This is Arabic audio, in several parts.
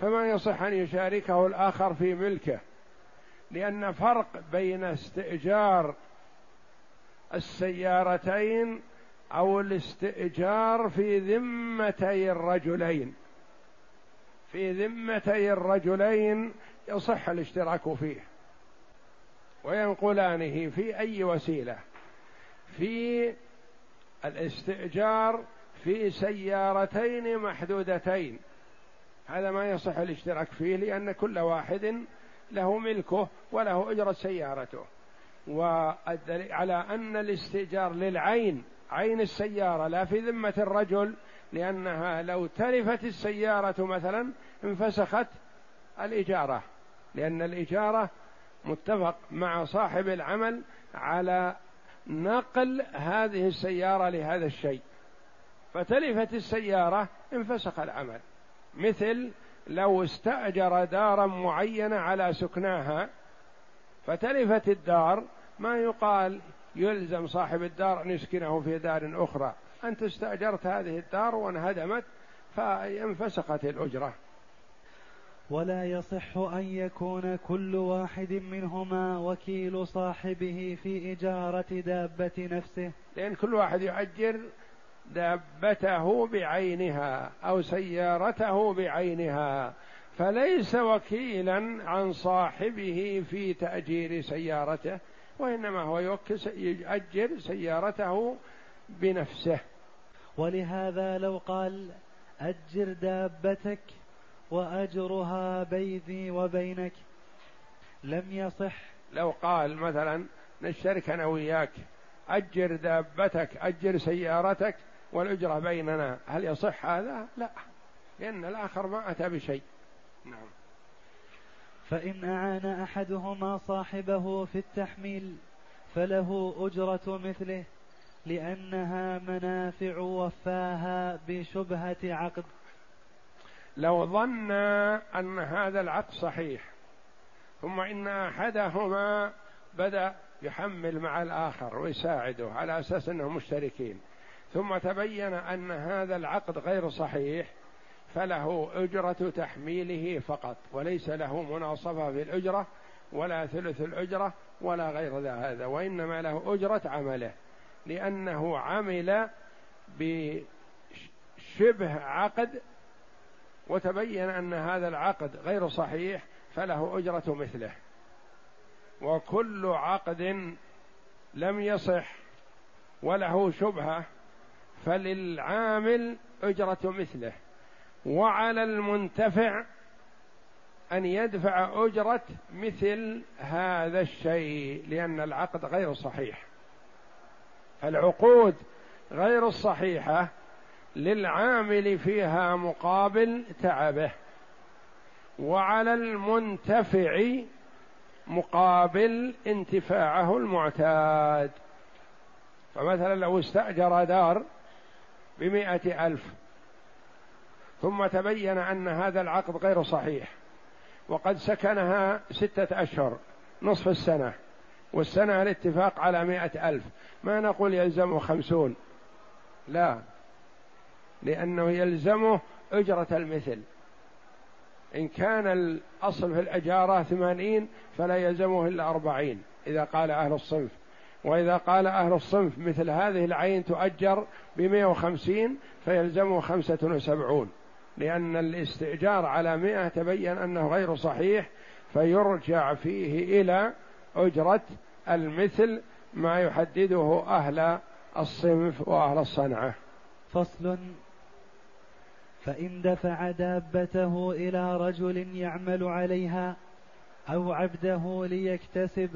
فما يصح أن يشاركه الآخر في ملكه لأن فرق بين استئجار السيارتين أو الاستئجار في ذمتي الرجلين. في ذمتي الرجلين يصح الاشتراك فيه. وينقلانه في أي وسيلة؟ في الاستئجار في سيارتين محدودتين. هذا ما يصح الاشتراك فيه لأن كل واحد له ملكه وله أجرة سيارته. والدليل على أن الاستئجار للعين عين السيارة لا في ذمة الرجل لأنها لو تلفت السيارة مثلا انفسخت الإجارة. لأن الإجارة متفق مع صاحب العمل على نقل هذه السيارة لهذا الشيء. فتلفت السيارة انفسخ العمل. مثل لو استأجر دارا معينة على سكناها فتلفت الدار ما يقال يلزم صاحب الدار أن يسكنه في دار أخرى. أنت استأجرت هذه الدار وانهدمت فانفسخت الأجرة. ولا يصح أن يكون كل واحد منهما وكيل صاحبه في إجارة دابة نفسه. لأن كل واحد يؤجر دابته بعينها أو سيارته بعينها فليس وكيلا عن صاحبه في تأجير سيارته وإنما هو يوكل يؤجر سيارته بنفسه. ولهذا لو قال أجر دابتك وأجرها بيني وبينك لم يصح. لو قال مثلا نشترك أنا وياك أجر دابتك أجر سيارتك والأجرة بيننا هل يصح هذا؟ لا لأن الآخر ما أتى بشيء. نعم. فإن أعان أحدهما صاحبه في التحميل فله أجرة مثله لأنها منافع وفاها بشبهة عقد. لو ظن أن هذا العقد صحيح ثم إن أحدهما بدأ يحمل مع الآخر ويساعده على أساس أنهم مشتركين ثم تبين أن هذا العقد غير صحيح فله أجرة تحميله فقط وليس له مناصفة في الأجرة ولا ثلث الأجرة ولا غير هذا وإنما له أجرة عمله لأنه عمل بشبه عقد وتبين أن هذا العقد غير صحيح فله أجرة مثله. وكل عقد لم يصح وله شبهة فللعامل أجرة مثله. وعلى المنتفع أن يدفع أجرة مثل هذا الشيء لأن العقد غير صحيح. فالعقود غير الصحيحة للعامل فيها مقابل تعبه. وعلى المنتفع مقابل انتفاعه المعتاد. فمثلا لو استأجر دار بمائة ألف. ثم تبين أن هذا العقد غير صحيح وقد سكنها ستة أشهر نصف السنة والسنة الاتفاق على مائة ألف. ما نقول يلزمه خمسون؟ لا لأنه يلزمه أجرة المثل. إن كان الأصل في الأجارة ثمانين فلا يلزمه إلا أربعين إذا قال أهل الصنف. وإذا قال أهل الصنف مثل هذه العين تؤجر بمئة وخمسين فيلزمه خمسة وسبعون. لأن الاستئجار على مئة تبين أنه غير صحيح فيرجع فيه إلى أجرة المثل ما يحدده أهل الصنف وأهل الصنعة. فصل. فإن دفع دابته إلى رجل يعمل عليها أو عبده ليكتسب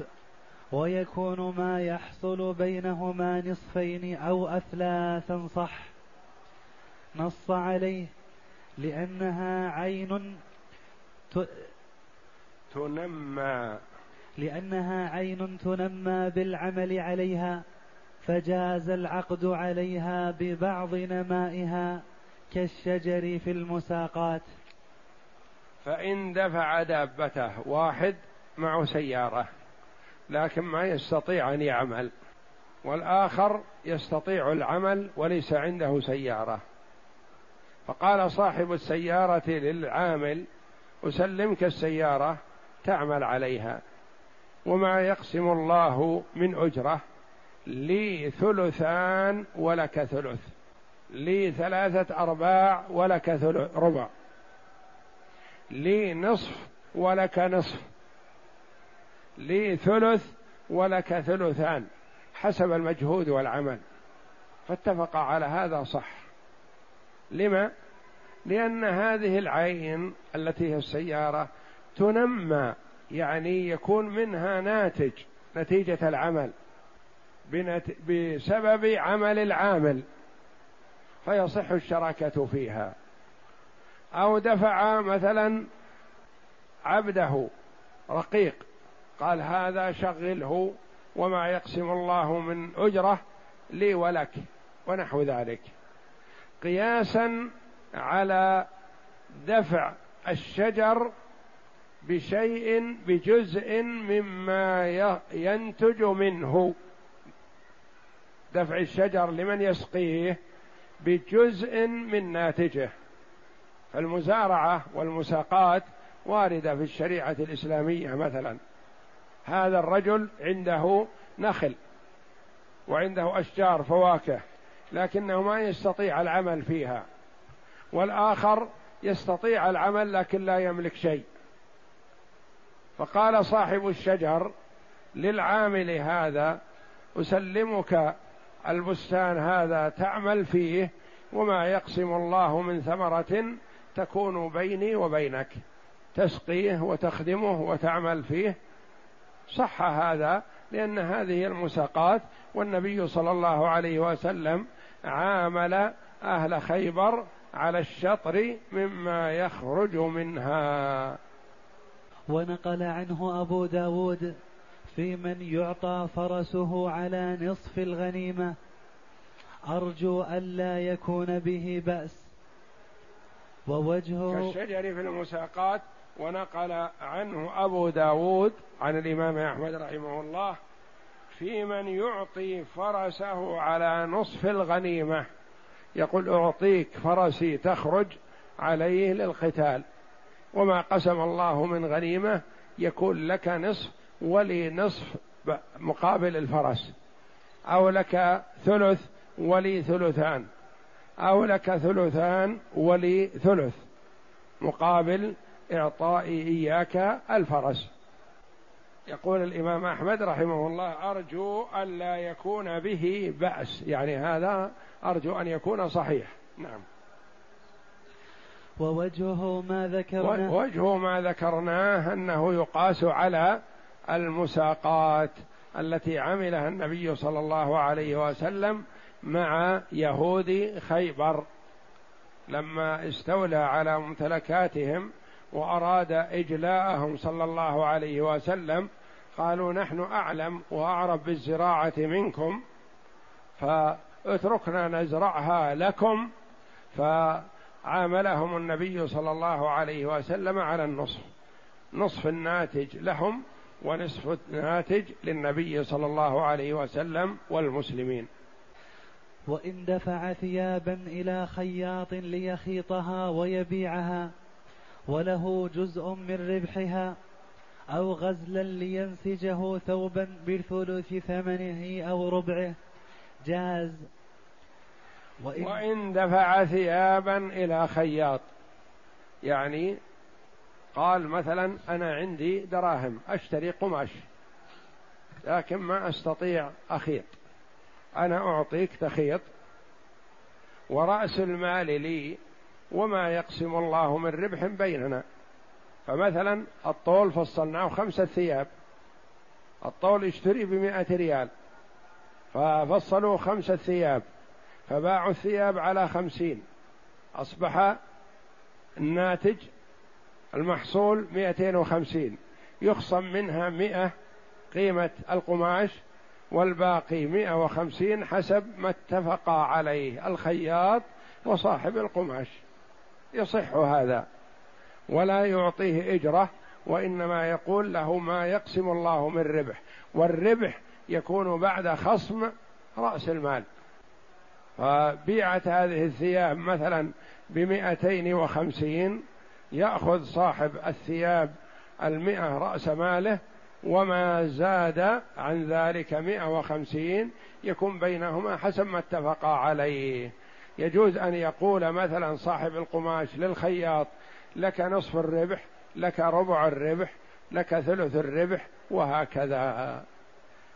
ويكون ما يحصل بينهما نصفين أو أثلاثا صح. نص عليه لأنها عين تنمى. لأنها عين تنمى بالعمل عليها فجاز العقد عليها ببعض نمائها كالشجر في المساقات. فإن دفع دابته واحد معه سيارة. لكن ما يستطيع أن يعمل. والآخر يستطيع العمل وليس عنده سيارة. فقال صاحب السيارة للعامل أسلمك السيارة تعمل عليها. وما يقسم الله من أجرة لي ثلثان ولك ثلث. لي ثلاثة أرباع ولك ربع. لي نصف ولك نصف. لي ثلث ولك ثلثان حسب المجهود والعمل. فاتفق على هذا صح. لما؟ لأن هذه العين التي هي السيارة تنمى يعني يكون منها ناتج نتيجة العمل بسبب عمل العامل فيصح الشراكة فيها. أو دفع مثلا عبده رقيق قال هذا شغله وما يقسم الله من أجرة لي ولك ونحو ذلك. قياسا على دفع الشجر بشيء بجزء مما ينتج منه. دفع الشجر لمن يسقيه بجزء من ناتجه. فالمزارعة والمساقات واردة في الشريعة الإسلامية مثلا. هذا الرجل عنده نخل وعنده أشجار فواكه لكنه ما يستطيع العمل فيها. والآخر يستطيع العمل لكن لا يملك شيء. فقال صاحب الشجر للعامل هذا أسلمك البستان هذا تعمل فيه وما يقسم الله من ثمرة تكون بيني وبينك. تسقيه وتخدمه وتعمل فيه صح هذا لأن هذه المساقات والنبي صلى الله عليه وسلم عامل أهل خيبر على الشطر مما يخرج منها. ونقل عنه أبو داود في من يعطى فرسه على نصف الغنيمة أرجو ألا يكون به بأس. ووجهه كالشجر في المساقات ونقل عنه أبو داود عن الإمام أحمد رحمه الله في من يعطي فرسه على نصف الغنيمة. يقول أعطيك فرسي تخرج عليه للقتال. وما قسم الله من غنيمة يكون لك نصف ولي نصف مقابل الفرس. أو لك ثلث ولي ثلثان. أو لك ثلثان ولي ثلث مقابل إعطائي إياك الفرس. يقول الإمام أحمد رحمه الله أرجو ألا يكون به بأس. يعني هذا أرجو أن يكون صحيح. نعم. ووجهه ما ذكرناه وجه ما ذكرناه أنه يقاس على المساقات التي عملها النبي صلى الله عليه وسلم مع يهود خيبر. لما استولى على ممتلكاتهم وأراد إجلاءهم صلى الله عليه وسلم قالوا نحن أعلم وأعرف بالزراعة منكم فاتركنا نزرعها لكم فعاملهم النبي صلى الله عليه وسلم على النصف نصف الناتج لهم ونصف الناتج للنبي صلى الله عليه وسلم والمسلمين. وإن دفع ثيابا إلى خياط ليخيطها ويبيعها وله جزء من ربحها أو غزلا لينسجه ثوبا بثلث ثمنه أو ربعه. جاز. وإن, وإن دفع ثيابا إلى خياط. يعني قال مثلا أنا عندي دراهم أشتري قماش لكن ما أستطيع أخيط. أنا أعطيك تخيط. ورأس المال لي وما يقسم الله من ربح بيننا. فمثلا الطول فصلناه خمسة ثياب. الطول يشتري بمائة ريال. ففصلوا خمسة ثياب. فباعوا الثياب على خمسين. أصبح الناتج المحصول مئتين وخمسين. يخصم منها مئة قيمة القماش والباقي مئة وخمسين حسب ما اتفقا عليه الخياط وصاحب القماش. يصح هذا. ولا يعطيه إجرة وإنما يقول له ما يقسم الله من ربح. والربح يكون بعد خصم رأس المال. فبيعت هذه الثياب مثلا بمئتين وخمسين يأخذ صاحب الثياب المئة رأس ماله وما زاد عن ذلك مئة وخمسين يكون بينهما حسب ما اتفقا عليه. يجوز أن يقول مثلا صاحب القماش للخياط لك نصف الربح لك ربع الربح لك ثلث الربح وهكذا.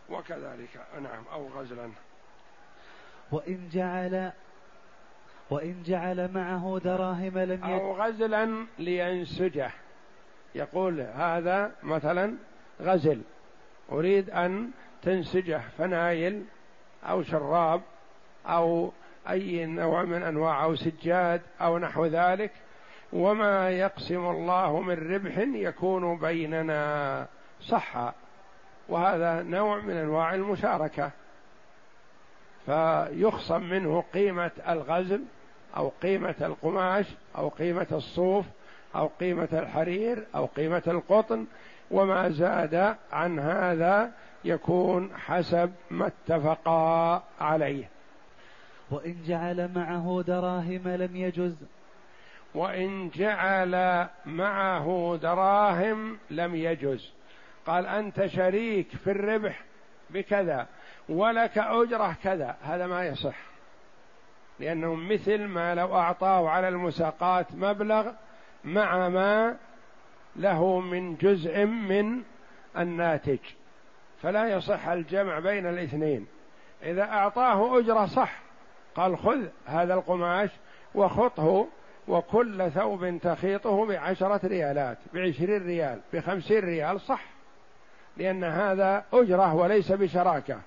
وكذلك نعم أو غزلا. وإن جعل وإن جعل معه دراهم لم أو غزلا لينسجه. يقول هذا مثلا غزل أريد أن تنسجه فنايل أو شراب أو أي نوع من أنواع أو سجاد أو نحو ذلك. وما يقسم الله من ربح يكون بيننا صح وهذا نوع من أنواع المشاركة. فيخصم منه قيمة الغزل أو قيمة القماش أو قيمة الصوف أو قيمة الحرير أو قيمة القطن. وما زاد عن هذا يكون حسب ما اتفقا عليه. وإن جعل معه دراهم لم يجز. وإن جعل معه دراهم لم يجز. قال أنت شريك في الربح بكذا ولك أجرة كذا. هذا ما يصح. لأنه مثل ما لو أعطاه على المساقات مبلغ مع ما له من جزء من الناتج. فلا يصح الجمع بين الاثنين. إذا أعطاه أجرة صح قال خذ هذا القماش وخطه وكل ثوب تخيطه بعشرة ريالات بعشرين ريال بخمسين ريال صح لأن هذا أجرة وليس بشراكة.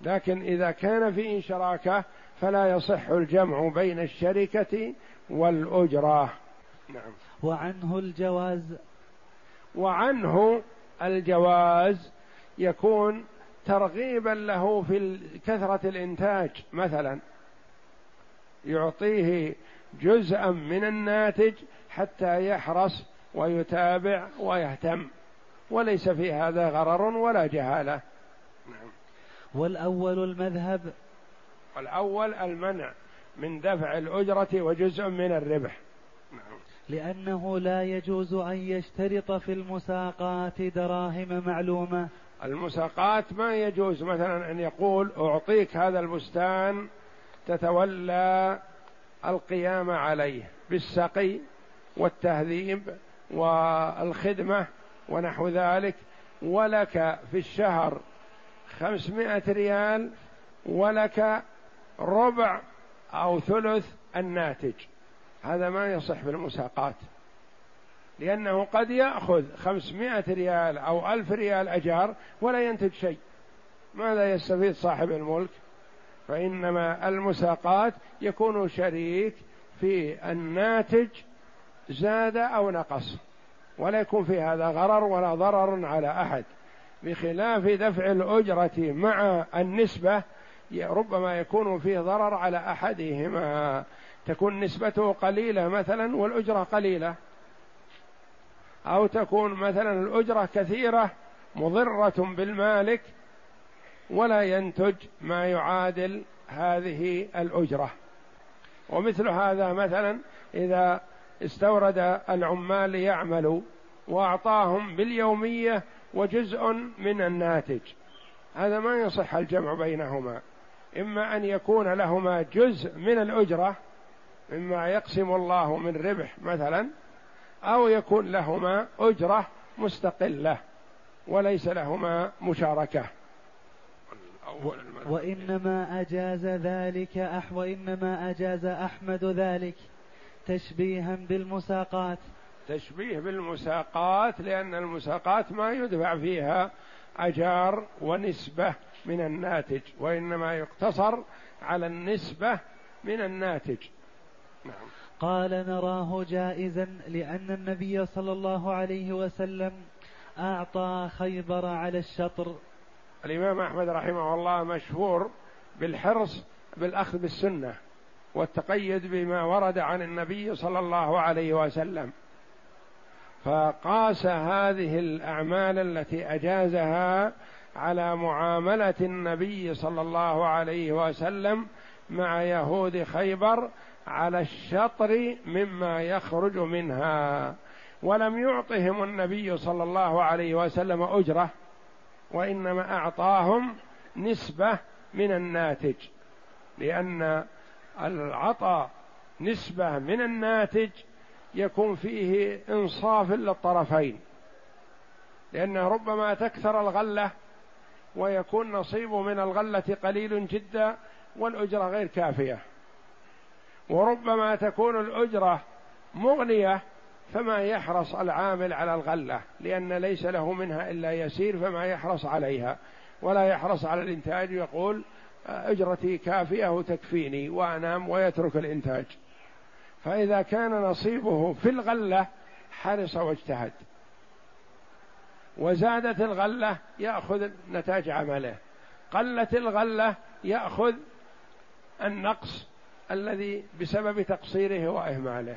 لكن إذا كان في شراكة فلا يصح الجمع بين الشركة والأجرة. نعم. وعنه الجواز؟ وعنه الجواز يكون ترغيبا له في كثرة الإنتاج مثلا يعطيه جزءا من الناتج حتى يحرص ويتابع ويهتم. وليس في هذا غرر ولا جهالة. نعم. والأول المذهب. الأول المنع من دفع الأجرة وجزء من الربح. نعم. لأنه لا يجوز أن يشترط في المساقات دراهم معلومة. المساقات ما يجوز مثلا أن يقول أعطيك هذا البستان تتولى القيام عليه بالسقي والتهذيب والخدمة ونحو ذلك ولك في الشهر خمسمائة ريال ولك ربع أو ثلث الناتج. هذا ما يصح في المساقات لأنه قد يأخذ خمسمائة ريال أو ألف ريال أجار ولا ينتج شيء. ماذا يستفيد صاحب الملك؟ فإنما المساقات يكون شريك في الناتج زاد أو نقص ولا يكون في هذا غرر ولا ضرر على أحد. بخلاف دفع الأجرة مع النسبة ربما يكون فيه ضرر على أحدهما. تكون نسبته قليلة مثلا والأجرة قليلة أو تكون مثلا الأجرة كثيرة مضرة بالمالك ولا ينتج ما يعادل هذه الأجرة. ومثل هذا مثلا إذا استورد العمال ليعملوا وأعطاهم باليومية وجزء من الناتج. هذا ما يصح الجمع بينهما. إما أن يكون لهما جزء من الأجرة مما يقسم الله من ربح مثلا أو يكون لهما أجرة مستقلة وليس لهما مشاركة وإنما أجاز ذلك أح وإنما أجاز أحمد ذلك تشبيها بالمساقات. تشبيه بالمساقات لأن المساقات ما يدفع فيها أجار ونسبة من الناتج وإنما يقتصر على النسبة من الناتج. نعم. قال نراه جائزا لأن النبي صلى الله عليه وسلم أعطى خيبر على الشطر. الإمام أحمد رحمه الله مشهور بالحرص بالأخذ بالسنة والتقيد بما ورد عن النبي صلى الله عليه وسلم. فقاس هذه الأعمال التي أجازها على معاملة النبي صلى الله عليه وسلم مع يهود خيبر على الشطر مما يخرج منها. ولم يعطهم النبي صلى الله عليه وسلم أجرة وإنما أعطاهم نسبة من الناتج لأن العطاء نسبة من الناتج يكون فيه إنصاف للطرفين لأنه ربما تكثر الغلة ويكون نصيبه من الغلة قليل جدا والأجرة غير كافية وربما تكون الأجرة مغنية فما يحرص العامل على الغلة لأن ليس له منها إلا يسير فما يحرص عليها. ولا يحرص على الإنتاج يقول أجرتي كافية وتكفيني وأنام ويترك الإنتاج. فإذا كان نصيبه في الغلة حرص واجتهد. وزادت الغلة يأخذ نتاج عمله. قلت الغلة يأخذ النقص الذي بسبب تقصيره وإهماله.